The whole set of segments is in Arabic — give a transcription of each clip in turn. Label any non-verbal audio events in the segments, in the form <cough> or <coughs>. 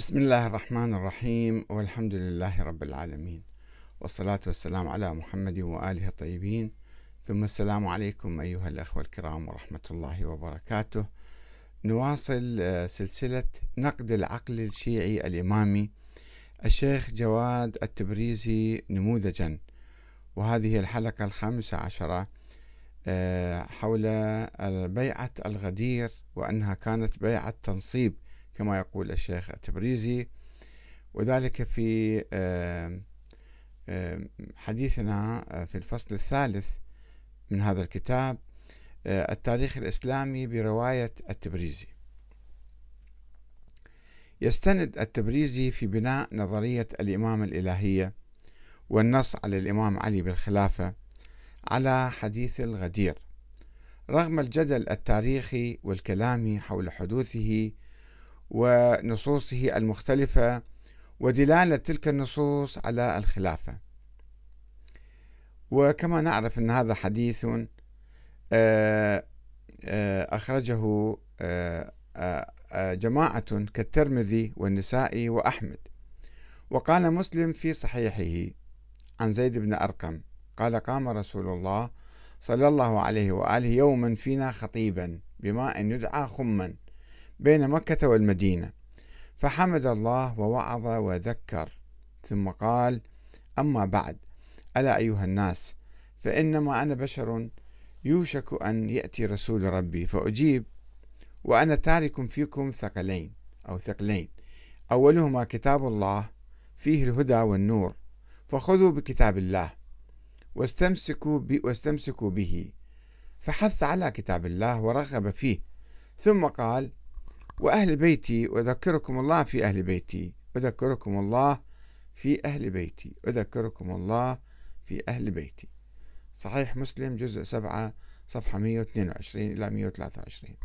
بسم الله الرحمن الرحيم والحمد لله رب العالمين والصلاة والسلام على محمد وآله الطيبين. ثم السلام عليكم أيها الأخوة الكرام ورحمة الله وبركاته. نواصل آه، سلسلة نقد العقل الشيعي الإمامي الشيخ جواد التبريزي نموذجا. وهذه الحلقة الخامسة عشرة آه، حول بيعة الغدير وأنها كانت بيعة تنصيب كما يقول الشيخ التبريزي وذلك في حديثنا في الفصل الثالث من هذا الكتاب آه، التاريخ الإسلامي برواية التبريزي. يستند التبريزي في بناء نظرية الإمامة الإلهية والنص على الإمام علي بالخلافة على حديث الغدير رغم الجدل التاريخي والكلامي حول حدوثه ونصوصه المختلفة ودلالة تلك النصوص على الخلافة. وكما نعرف أن هذا حديث آه، آه، أخرجه آه، جماعة كالترمذي والنسائي وأحمد. وقال مسلم في صحيحه عن زيد بن أرقم قال قام رسول الله صلى الله عليه وآله يوما فينا خطيبا بماء يدعى خما بين مكة والمدينة. فحمد الله ووعظ وذكر ثم قال أما بعد ألا أيها الناس فإنما أنا بشر يوشك أن يأتي رسول ربي فأجيب وأنا تارك فيكم ثقلين أو ثقلين. أولهما كتاب الله فيه الهدى والنور فخذوا بكتاب الله واستمسكوا, واستمسكوا به فحث على كتاب الله ورغب فيه. ثم قال وأهل بيتي أذكركم الله في أهل بيتي أذكركم الله في أهل بيتي أذكركم الله في أهل بيتي. صحيح مسلم جزء سبعة صفحة 122 إلى 123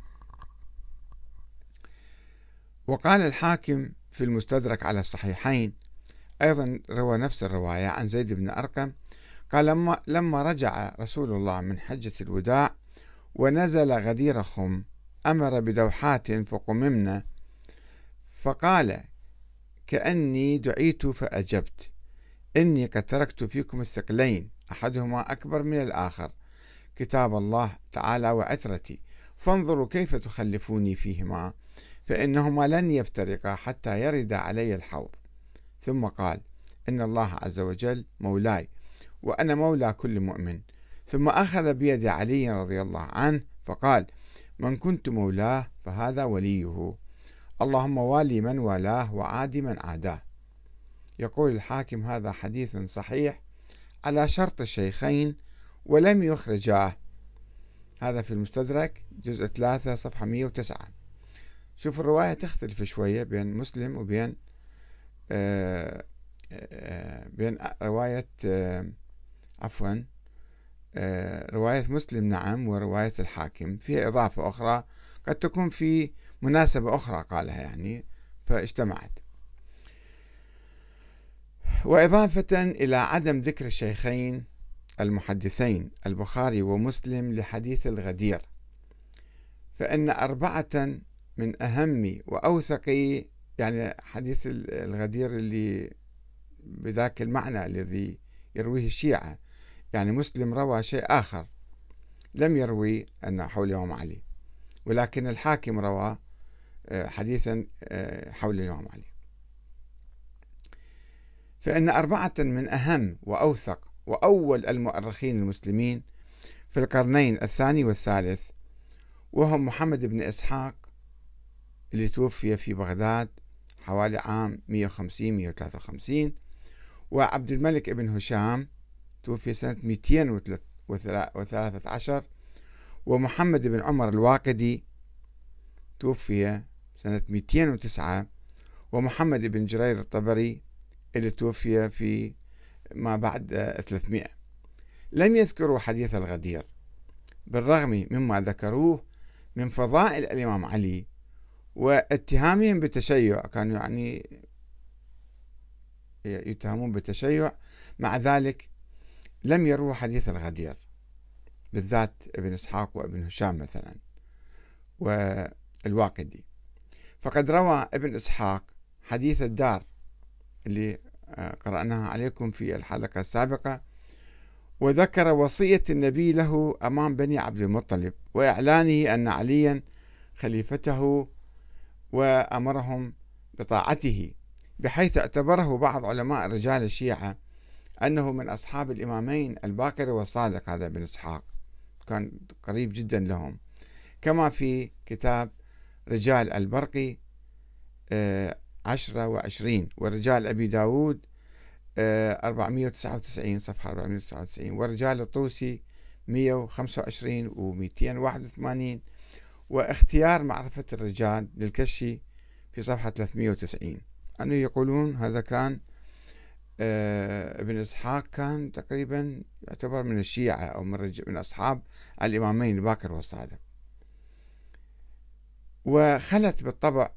وقال الحاكم في المستدرك على الصحيحين أيضا روى نفس الرواية عن زيد بن أرقم قال لما, لما رجع رسول الله من حجة الوداع ونزل غدير خم أمر بدوحات فقممنا. فقال كأني دعيت فأجبت. إني قد تركت فيكم الثقلين أحدهما أكبر من الآخر. كتاب الله تعالى وعترتي. فانظروا كيف تخلفوني فيهما فإنهما لن يفترقا حتى يرد علي الحوض. ثم قال إن الله عز وجل مولاي وأنا مولى كل مؤمن. ثم أخذ بيد علي رضي الله عنه فقال من كنت مولاه فهذا وليه. اللهم والي من والاه وعادي من عاداه. يقول الحاكم هذا حديث صحيح على شرط الشيخين ولم يخرجاه. هذا في المستدرك جزء 3 صفحة 109 شوف الرواية تختلف شوية بين مسلم وبين آآ آه، آآ آه، بين رواية آه، عفوا آه، رواية مسلم نعم ورواية الحاكم. فيها إضافة أخرى قد تكون في مناسبة أخرى قالها يعني فاجتمعت. وإضافة إلى عدم ذكر الشيخين المحدثين البخاري ومسلم لحديث الغدير. فإن أربعة من أهم وأوثق يعني حديث الغدير اللي بذاك المعنى الذي يرويه الشيعة يعني مسلم روى شيء آخر لم يروي أن حول الإمام علي ولكن الحاكم روى آه، حديثا آه، حول الإمام علي. فإن أربعة من أهم وأوثق وأول المؤرخين المسلمين في القرنين الثاني والثالث وهم محمد بن إسحاق اللي توفي في بغداد حوالي عام 150 153 وعبد الملك بن هشام توفي سنة 213 ومحمد بن عمر الواقدي توفي سنة 209 ومحمد بن جرير الطبري اللي توفي في ما بعد 300 لم يذكروا حديث الغدير بالرغم مما ذكروه من فضائل الإمام علي واتهامهم بالتشيع كانوا يعني يتهمون بالتشيع مع ذلك لم يروى حديث الغدير بالذات ابن إسحاق وابن هشام مثلا والواقدي. فقد روى ابن إسحاق حديث الدار اللي آه، قرأناها عليكم في الحلقة السابقة وذكر وصية النبي له أمام بني عبد المطلب وإعلانه أن عليا خليفته وأمرهم بطاعته بحيث اعتبره بعض علماء رجال الشيعة أنه من أصحاب الإمامين الباكر والصادق هذا بن إسحاق. كان قريب جدا لهم. كما في كتاب رجال البرقي آه، عشرة وعشرين ورجال أبي داود 499 صفحة 499 ورجال الطوسي 125 و 281 واختيار معرفة الرجال للكشي في صفحة 390 أنه يقولون هذا كان آه، ابن إسحاق كان تقريبا يعتبر من الشيعة أو من, من أصحاب الإمامين الباكر والصادق. وخلت بالطبع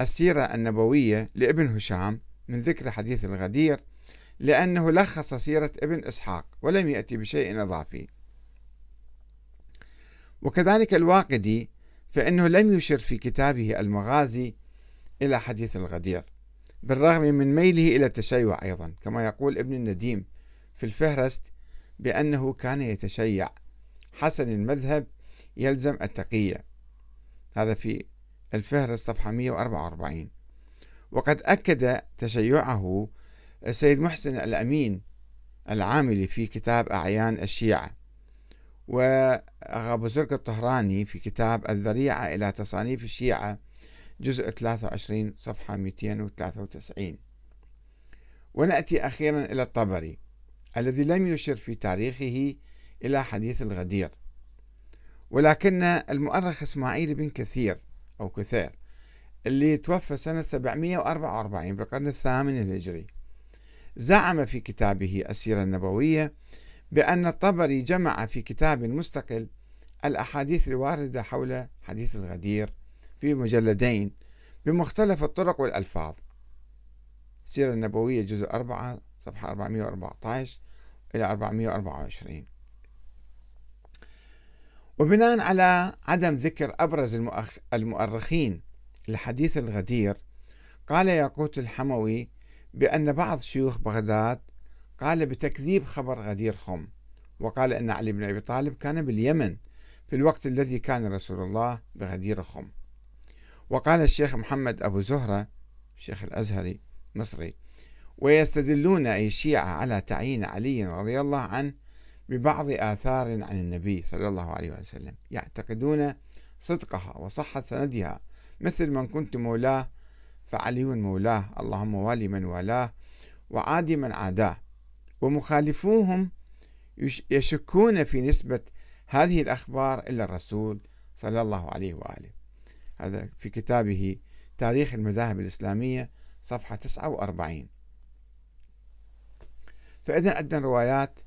السيرة النبوية لابن هشام من ذكر حديث الغدير لأنه لخص سيرة ابن إسحاق ولم يأتي بشيء إضافي. وكذلك الواقدي فإنه لم يشر في كتابه المغازي إلى حديث الغدير. بالرغم من ميله إلى التشيع أيضا كما يقول ابن النديم في الفهرست بأنه كان يتشيع. حسن المذهب يلزم التقية. هذا في الفهرست صفحة 144 وقد أكد تشيعه السيد محسن الأمين العاملي في كتاب أعيان الشيعة وأبو زرق الطهراني في كتاب الذريعة إلى تصانيف الشيعة جزء 23 صفحة 293 ونأتي أخيرا إلى الطبري الذي لم يشر في تاريخه إلى حديث الغدير. ولكن المؤرخ إسماعيل بن كثير أو كثير اللي توفى سنة 744 بالقرن الثامن الهجري زعم في كتابه السيرة النبوية بأن الطبري جمع في كتاب مستقل الأحاديث الواردة حول حديث الغدير في مجلدين بمختلف الطرق والألفاظ. السيرة النبوية جزء 4 صفحة 414 إلى 424 وبناء على عدم ذكر أبرز المؤرخين لحديث الغدير قال ياقوت الحموي بأن بعض شيوخ بغداد قال بتكذيب خبر غدير خم وقال أن علي بن أبي طالب كان باليمن في الوقت الذي كان رسول الله بغدير خم. وقال الشيخ محمد أبو زهرة الشيخ الأزهري مصري ويستدلون أي الشيعة على تعيين علي رضي الله عنه ببعض آثار عن النبي صلى الله عليه وسلم يعتقدون صدقها وصحة سندها. مثل من كنت مولاه فعلي مولاه اللهم والي من والاه وعادي من عاداه. ومخالفوهم يشكون في نسبة هذه الأخبار إلى الرسول صلى الله عليه وآله. هذا في كتابه تاريخ المذاهب الإسلامية صفحة 49 فإذا عندنا روايات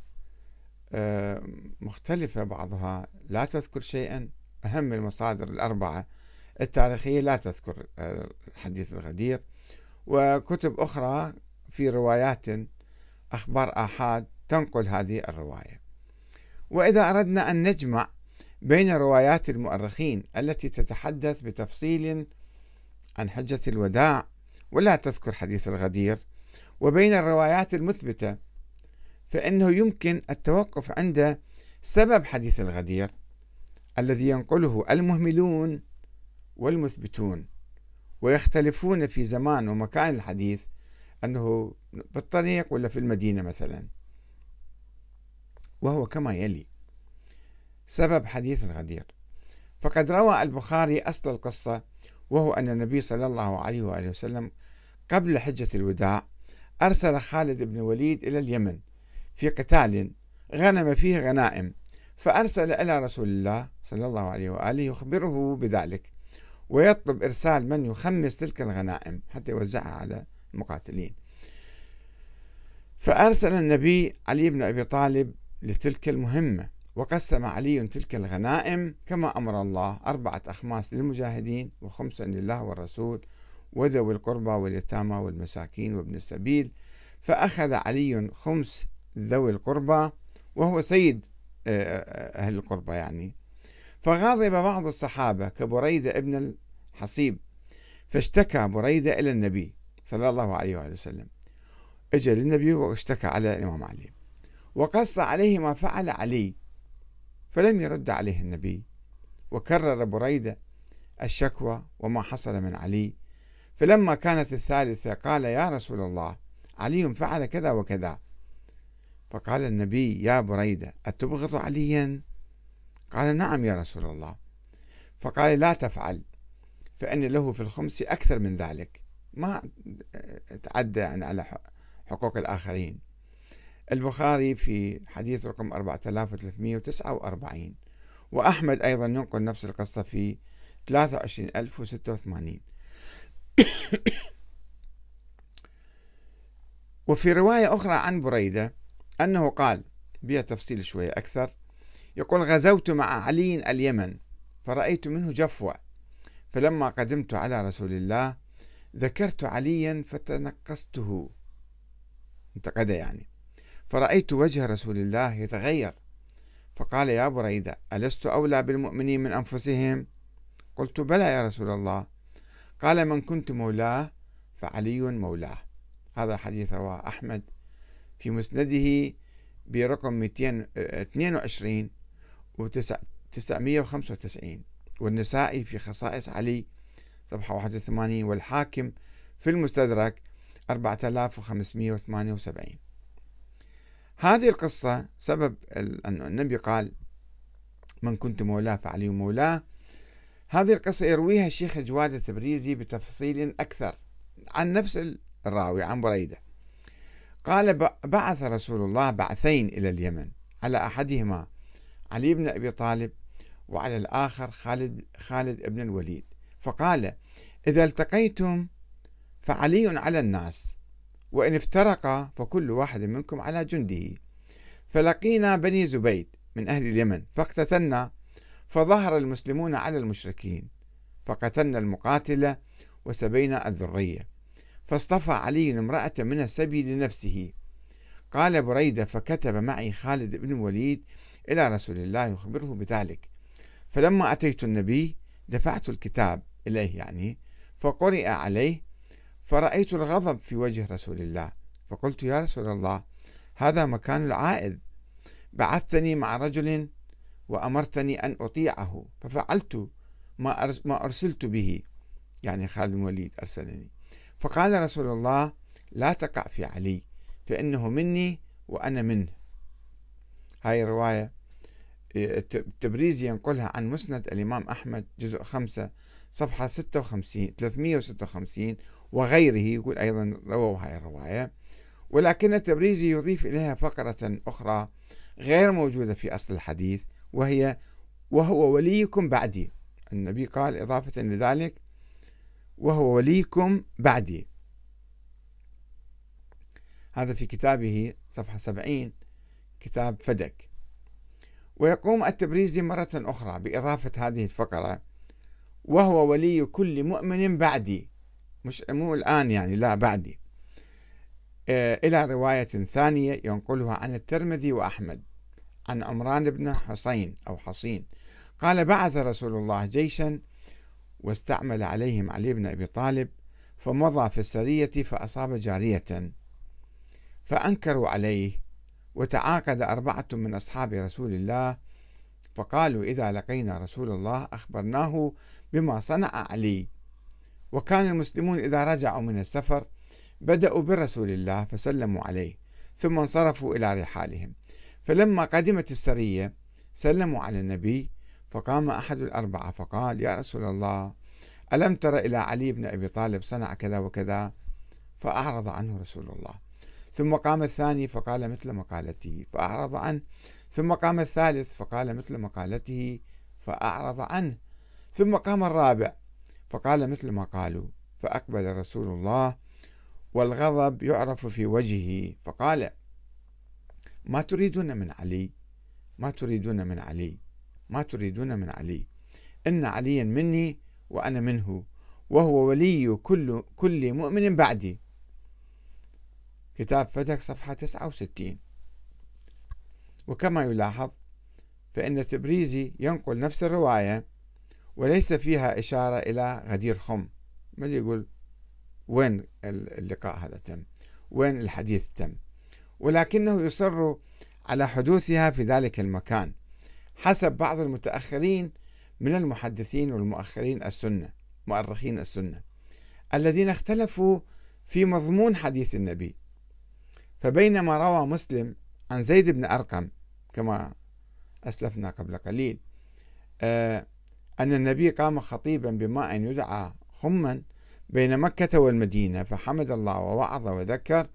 آه، مختلفة بعضها. لا تذكر شيئا. أهم المصادر الأربعة التاريخية لا تذكر آه، حديث الغدير. وكتب أخرى في روايات أخبار آحاد تنقل هذه الرواية. وإذا أردنا أن نجمع بين روايات المؤرخين التي تتحدث بتفصيل عن حجة الوداع ولا تذكر حديث الغدير وبين الروايات المثبتة فإنه يمكن التوقف عند سبب حديث الغدير الذي ينقله المهملون والمثبتون ويختلفون في زمان ومكان الحديث أنه بالطريق ولا في المدينة مثلا وهو كما يلي. سبب حديث الغدير فقد روى البخاري أصل القصة وهو أن النبي صلى الله عليه وآله وسلم قبل حجة الوداع أرسل خالد بن وليد إلى اليمن في قتال غنم فيه غنائم فأرسل إلى رسول الله صلى الله عليه وآله يخبره بذلك ويطلب إرسال من يخمس تلك الغنائم حتى يوزعها على المقاتلين. فأرسل النبي علي بن أبي طالب لتلك المهمة. وقسم علي تلك الغنائم كما أمر الله أربعة أخماس للمجاهدين وخمسا لله والرسول وذوي القربى واليتامى والمساكين وابن السبيل. فأخذ علي خمس ذوي القربى وهو سيد آه، آه، أهل القربى يعني. فغاضب بعض الصحابة كبريدة ابن الحصيب فاشتكى بريدة إلى النبي صلى الله عليه وآله وسلم. اجى للنبي واشتكى على الإمام علي. وقص عليه ما فعل علي. فلم يرد عليه النبي. وكرر بريدة الشكوى وما حصل من علي. فلما كانت الثالثة قال يا رسول الله علي فعل كذا وكذا. فقال النبي يا بريدة أتبغض عليا؟ قال نعم يا رسول الله. فقال لا تفعل فإن له في الخمس أكثر من ذلك. ما تعدى يعني على حقوق الآخرين. البخاري في حديث رقم 4349 وأحمد أيضا ينقل نفس القصة في 23086 <coughs> وفي رواية أخرى عن بريدة أنه قال بها تفصيل شوية أكثر يقول غزوت مع علي اليمن فرأيت منه جفوة فلما قدمت على رسول الله ذكرت عليا فتنقصته. انتقد يعني. فرأيت وجه رسول الله يتغير. فقال يا بريدة ألست أولى بالمؤمنين من أنفسهم؟ قلت بلى يا رسول الله. قال من كنت مولاه فعلي مولاه. هذا حديث رواه أحمد في مسنده برقم 222 و 995 والنسائي في خصائص علي صفحة 81 والحاكم في المستدرك 4578 هذه القصة سبب أن النبي قال من كنت مولاه فعلي مولاه. هذه القصة يرويها الشيخ جواد التبريزي بتفصيل أكثر عن نفس الراوي عن بريدة. قال بعث رسول الله بعثين إلى اليمن على أحدهما علي بن أبي طالب وعلى الآخر خالد, خالد بن الوليد. فقال إذا التقيتم فعلي على الناس وإن افترقا فكل واحد منكم على جنده. فلقينا بني زبيد من أهل اليمن فاقتتلنا فظهر المسلمون على المشركين فقتلنا المقاتل وسبينا الذرية فاصطفى علي امرأة من السبي لنفسه. قال بريدة فكتب معي خالد بن الوليد إلى رسول الله يخبره بذلك. فلما أتيت النبي دفعت الكتاب إليه يعني فقرئ عليه فرأيت الغضب في وجه رسول الله. فقلت يا رسول الله هذا مكان العائذ بعثتني مع رجل وأمرتني أن أطيعه. ففعلت ما أرسلت به. يعني خالد بن الوليد أرسلني. فقال رسول الله لا تقع في علي فإنه مني وأنا منه. هاي الرواية التبريزي ينقلها عن مسند الإمام أحمد جزء خمسة صفحة 56 356 وغيره يقول أيضا رووا هاي الرواية. ولكن التبريزي يضيف إليها فقرة أخرى غير موجودة في أصل الحديث وهي وهو وليكم بعدي. النبي قال إضافة لذلك وهو وليكم بعدي. هذا في كتابه صفحة 70 كتاب فدك. ويقوم التبريزي مرة أخرى بإضافة هذه الفقرة وهو ولي كل مؤمن بعدي. مش مو الآن يعني لا بعدي. آه، إلى رواية ثانية ينقلها عن الترمذي وأحمد عن عمران بن حصين أو حصين. قال بعث رسول الله جيشا واستعمل عليهم علي بن أبي طالب فمضى في السرية فأصاب جارية فأنكروا عليه وتعاقد أربعة من أصحاب رسول الله فقالوا إذا لقينا رسول الله أخبرناه بما صنع علي. وكان المسلمون إذا رجعوا من السفر بدأوا برسول الله فسلموا عليه ثم انصرفوا إلى رحالهم. فلما قدمت السرية سلموا على النبي فقام أحد الأربعة فقال يا رسول الله ألم تر إلى علي بن أبي طالب صنع كذا وكذا؟ فأعرض عنه رسول الله. ثم قام الثاني فقال مثل مقالته فأعرض عنه ثم قام الثالث فقال مثل مقالته فأعرض عنه. ثم قام الرابع فقال مثل ما قالوا فأقبل رسول الله والغضب يعرف في وجهه فقال ما تريدون من علي؟ ما تريدون من علي؟ ما تريدون من علي؟ إن عليا مني وأنا منه وهو ولي كل كل مؤمن بعدي. كتاب فتك صفحة 69 وكما يلاحظ فإن تبريزي ينقل نفس الرواية وليس فيها إشارة إلى غدير خم. ما يقول؟ وين اللقاء هذا تم؟ وين الحديث تم؟ ولكنه يصر على حدوثها في ذلك المكان حسب بعض المتأخرين من المحدثين والمؤخرين السنة مؤرخين السنة الذين اختلفوا في مضمون حديث النبي. فبينما روى مسلم عن زيد بن أرقم كما أسلفنا قبل قليل. آه، أن النبي قام خطيبا بماء يدعى خما بين مكة والمدينة فحمد الله ووعظ وذكر.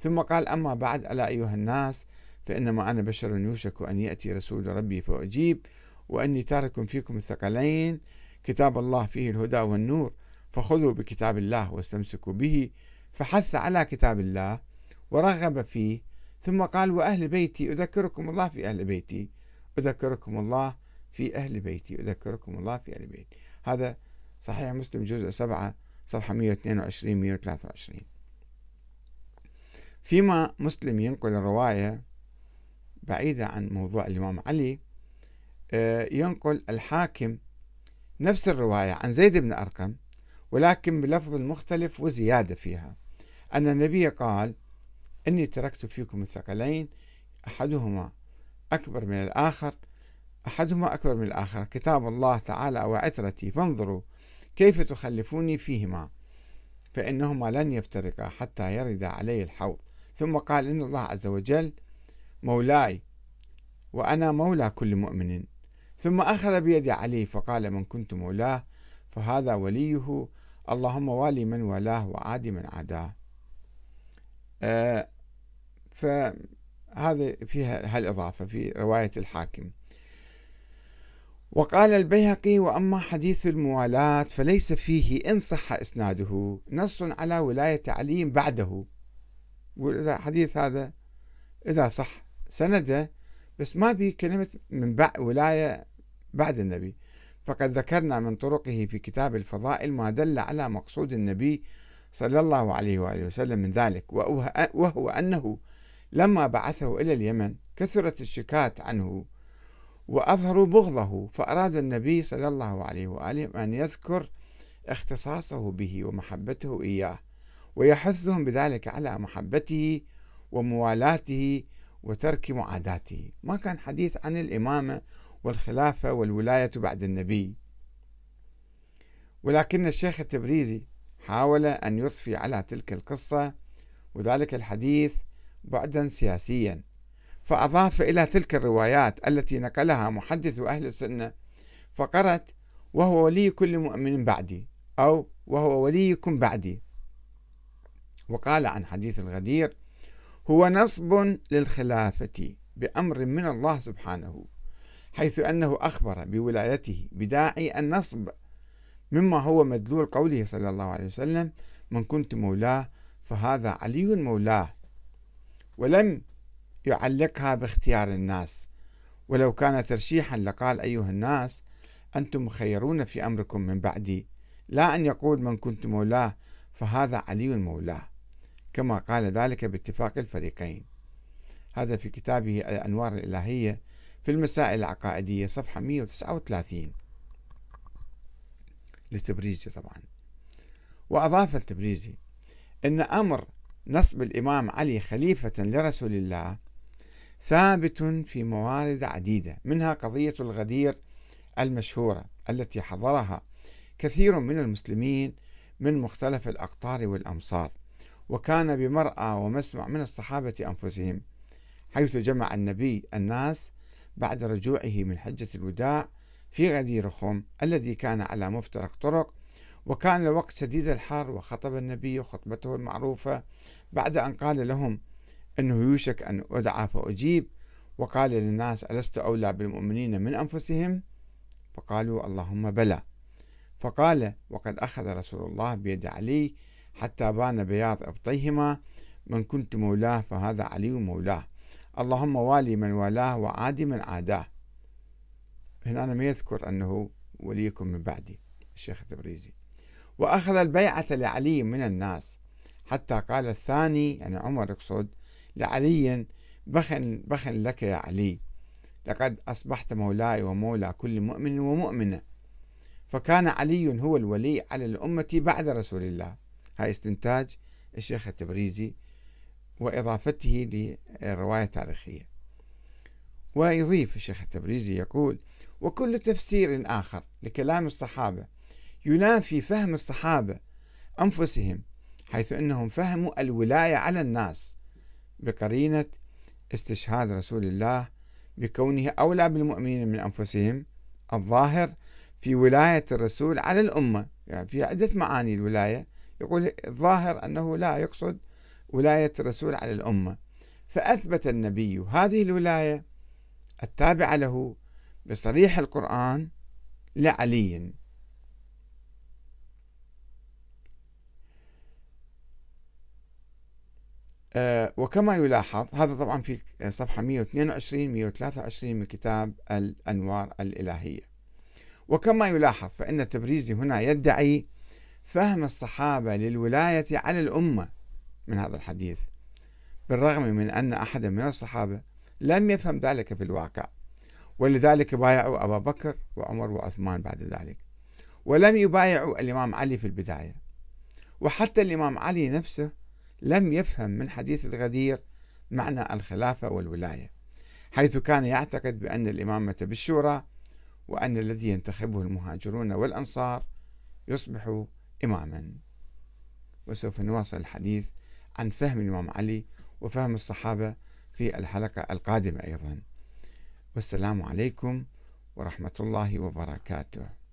ثم قال أما بعد ألا أيها الناس فإنما أنا بشر يوشك أن يأتي رسول ربي فأجيب وأني تارك فيكم الثقلين كتاب الله فيه الهدى والنور فخذوا بكتاب الله واستمسكوا به فحث على كتاب الله ورغب فيه ثم قال وأهل بيتي أذكركم الله في أهل بيتي. أذكركم الله في أهل بيتي أذكركم الله في أهل بيتي. هذا صحيح مسلم جزء سبعة صفحة 122 123 فيما مسلم ينقل الرواية بعيدة عن موضوع الإمام علي آه، ينقل الحاكم نفس الرواية عن زيد بن أرقم ولكن بلفظ مختلف وزيادة فيها. أن النبي قال إني تركت فيكم الثقلين أحدهما أكبر من الآخر أحدهما أكبر من الآخر. كتاب الله تعالى وعترتي فانظروا كيف تخلفوني فيهما فإنهما لن يفترقا حتى يرد علي الحوض. ثم قال إن الله عز وجل مولاي وأنا مولى كل مؤمن. ثم أخذ بيد علي فقال من كنت مولاه فهذا وليه؟ اللهم والي من والاه وعادي من عاداه. آه فهذا فيها هالإضافة في رواية الحاكم. وقال البيهقي وأما حديث الموالاة فليس فيه إن صح إسناده. نص على ولاية علي بعده. والحديث هذا إذا صح سنده بس ما به كلمة من بعد ولاية بعد النبي. فقد ذكرنا من طرقه في كتاب الفضائل ما دل على مقصود النبي صلى الله عليه وآله وسلم من ذلك وهو أنه لما بعثه إلى اليمن كثرت الشكات عنه وأظهروا بغضه فأراد النبي صلى الله عليه وآله أن يذكر اختصاصه به ومحبته إياه ويحثهم بذلك على محبته وموالاته وترك معاداته. ما كان حديث عن الإمامة والخلافة والولاية بعد النبي. ولكن الشيخ التبريزي حاول أن يضفي على تلك القصة وذلك الحديث بعدا سياسيا. فأضاف إلى تلك الروايات التي نقلها محدث أهل السنة فقرت وهو ولي كل مؤمن بعدي أو وهو وليكم بعدي وقال عن حديث الغدير هو نصب للخلافة بأمر من الله سبحانه حيث أنه أخبر بولايته بداعي النصب مما هو مدلول قوله صلى الله عليه وسلم من كنت مولاه فهذا علي مولاه ولم يعلقها باختيار الناس. ولو كان ترشيحا لقال أيها الناس أنتم مخيرون في أمركم من بعدي. لا أن يقول من كنت مولاه فهذا علي مولاه كما قال ذلك باتفاق الفريقين. هذا في كتابه الأنوار الإلهية في المسائل العقائدية صفحة 139 للتبريزي طبعا. وأضاف التبريزي أن أمر نصب الإمام علي خليفة لرسول الله ثابت في موارد عديدة منها قضية الغدير المشهورة التي حضرها كثير من المسلمين من مختلف الأقطار والأمصار وكان بمرأى ومسمع من الصحابة أنفسهم حيث جمع النبي الناس بعد رجوعه من حجة الوداع في غدير خم الذي كان على مفترق طرق وكان الوقت شديد الحر وخطب النبي خطبته المعروفة بعد أن قال لهم أنه يوشك أن أدعى فأجيب وقال للناس ألست أولى بالمؤمنين من أنفسهم؟ فقالوا اللهم بلى. فقال وقد أخذ رسول الله بيد علي حتى بان بياض إبطيهما من كنت مولاه فهذا علي مولاه. اللهم والي من والاه وعادي من عاداه. هنا أنا ما يذكر أنه وليكم من بعدي الشيخ التبريزي. وأخذ البيعة لعلي من الناس. حتى قال الثاني يعني عمر يقصد لعلي بخن بخن لك يا علي لقد أصبحت مولاي ومولى كل مؤمن ومؤمنة. فكان علي هو الولي على الأمة بعد رسول الله. هاي استنتاج الشيخ التبريزي وإضافته للرواية التاريخية ويضيف الشيخ التبريزي يقول وكل تفسير آخر لكلام الصحابة ينافي فهم الصحابة أنفسهم حيث أنهم فهموا الولاية على الناس بقرينة استشهاد رسول الله بكونه أولى بالمؤمنين من أنفسهم الظاهر في ولاية الرسول على الأمة. يعني في عدة معاني الولاية. يقول الظاهر أنه لا يقصد ولاية الرسول على الأمة. فأثبت النبي هذه الولاية التابعة له بصريح القرآن لعلي. وكما يلاحظ هذا طبعا في صفحة 122 123 من كتاب الأنوار الإلهية. وكما يلاحظ فإن التبريزي هنا يدعي فهم الصحابة للولاية على الأمة من هذا الحديث بالرغم من أن أحدا من الصحابة لم يفهم ذلك في الواقع. ولذلك بايعوا أبا بكر وعمر وعثمان بعد ذلك. ولم يبايعوا الإمام علي في البداية. وحتى الإمام علي نفسه لم يفهم من حديث الغدير معنى الخلافة والولاية حيث كان يعتقد بأن الإمامة بالشورى وأن الذي ينتخبه المهاجرون والأنصار يصبح إماما. وسوف نواصل الحديث عن فهم الإمام علي وفهم الصحابة في الحلقة القادمة أيضا. والسلام عليكم ورحمة الله وبركاته.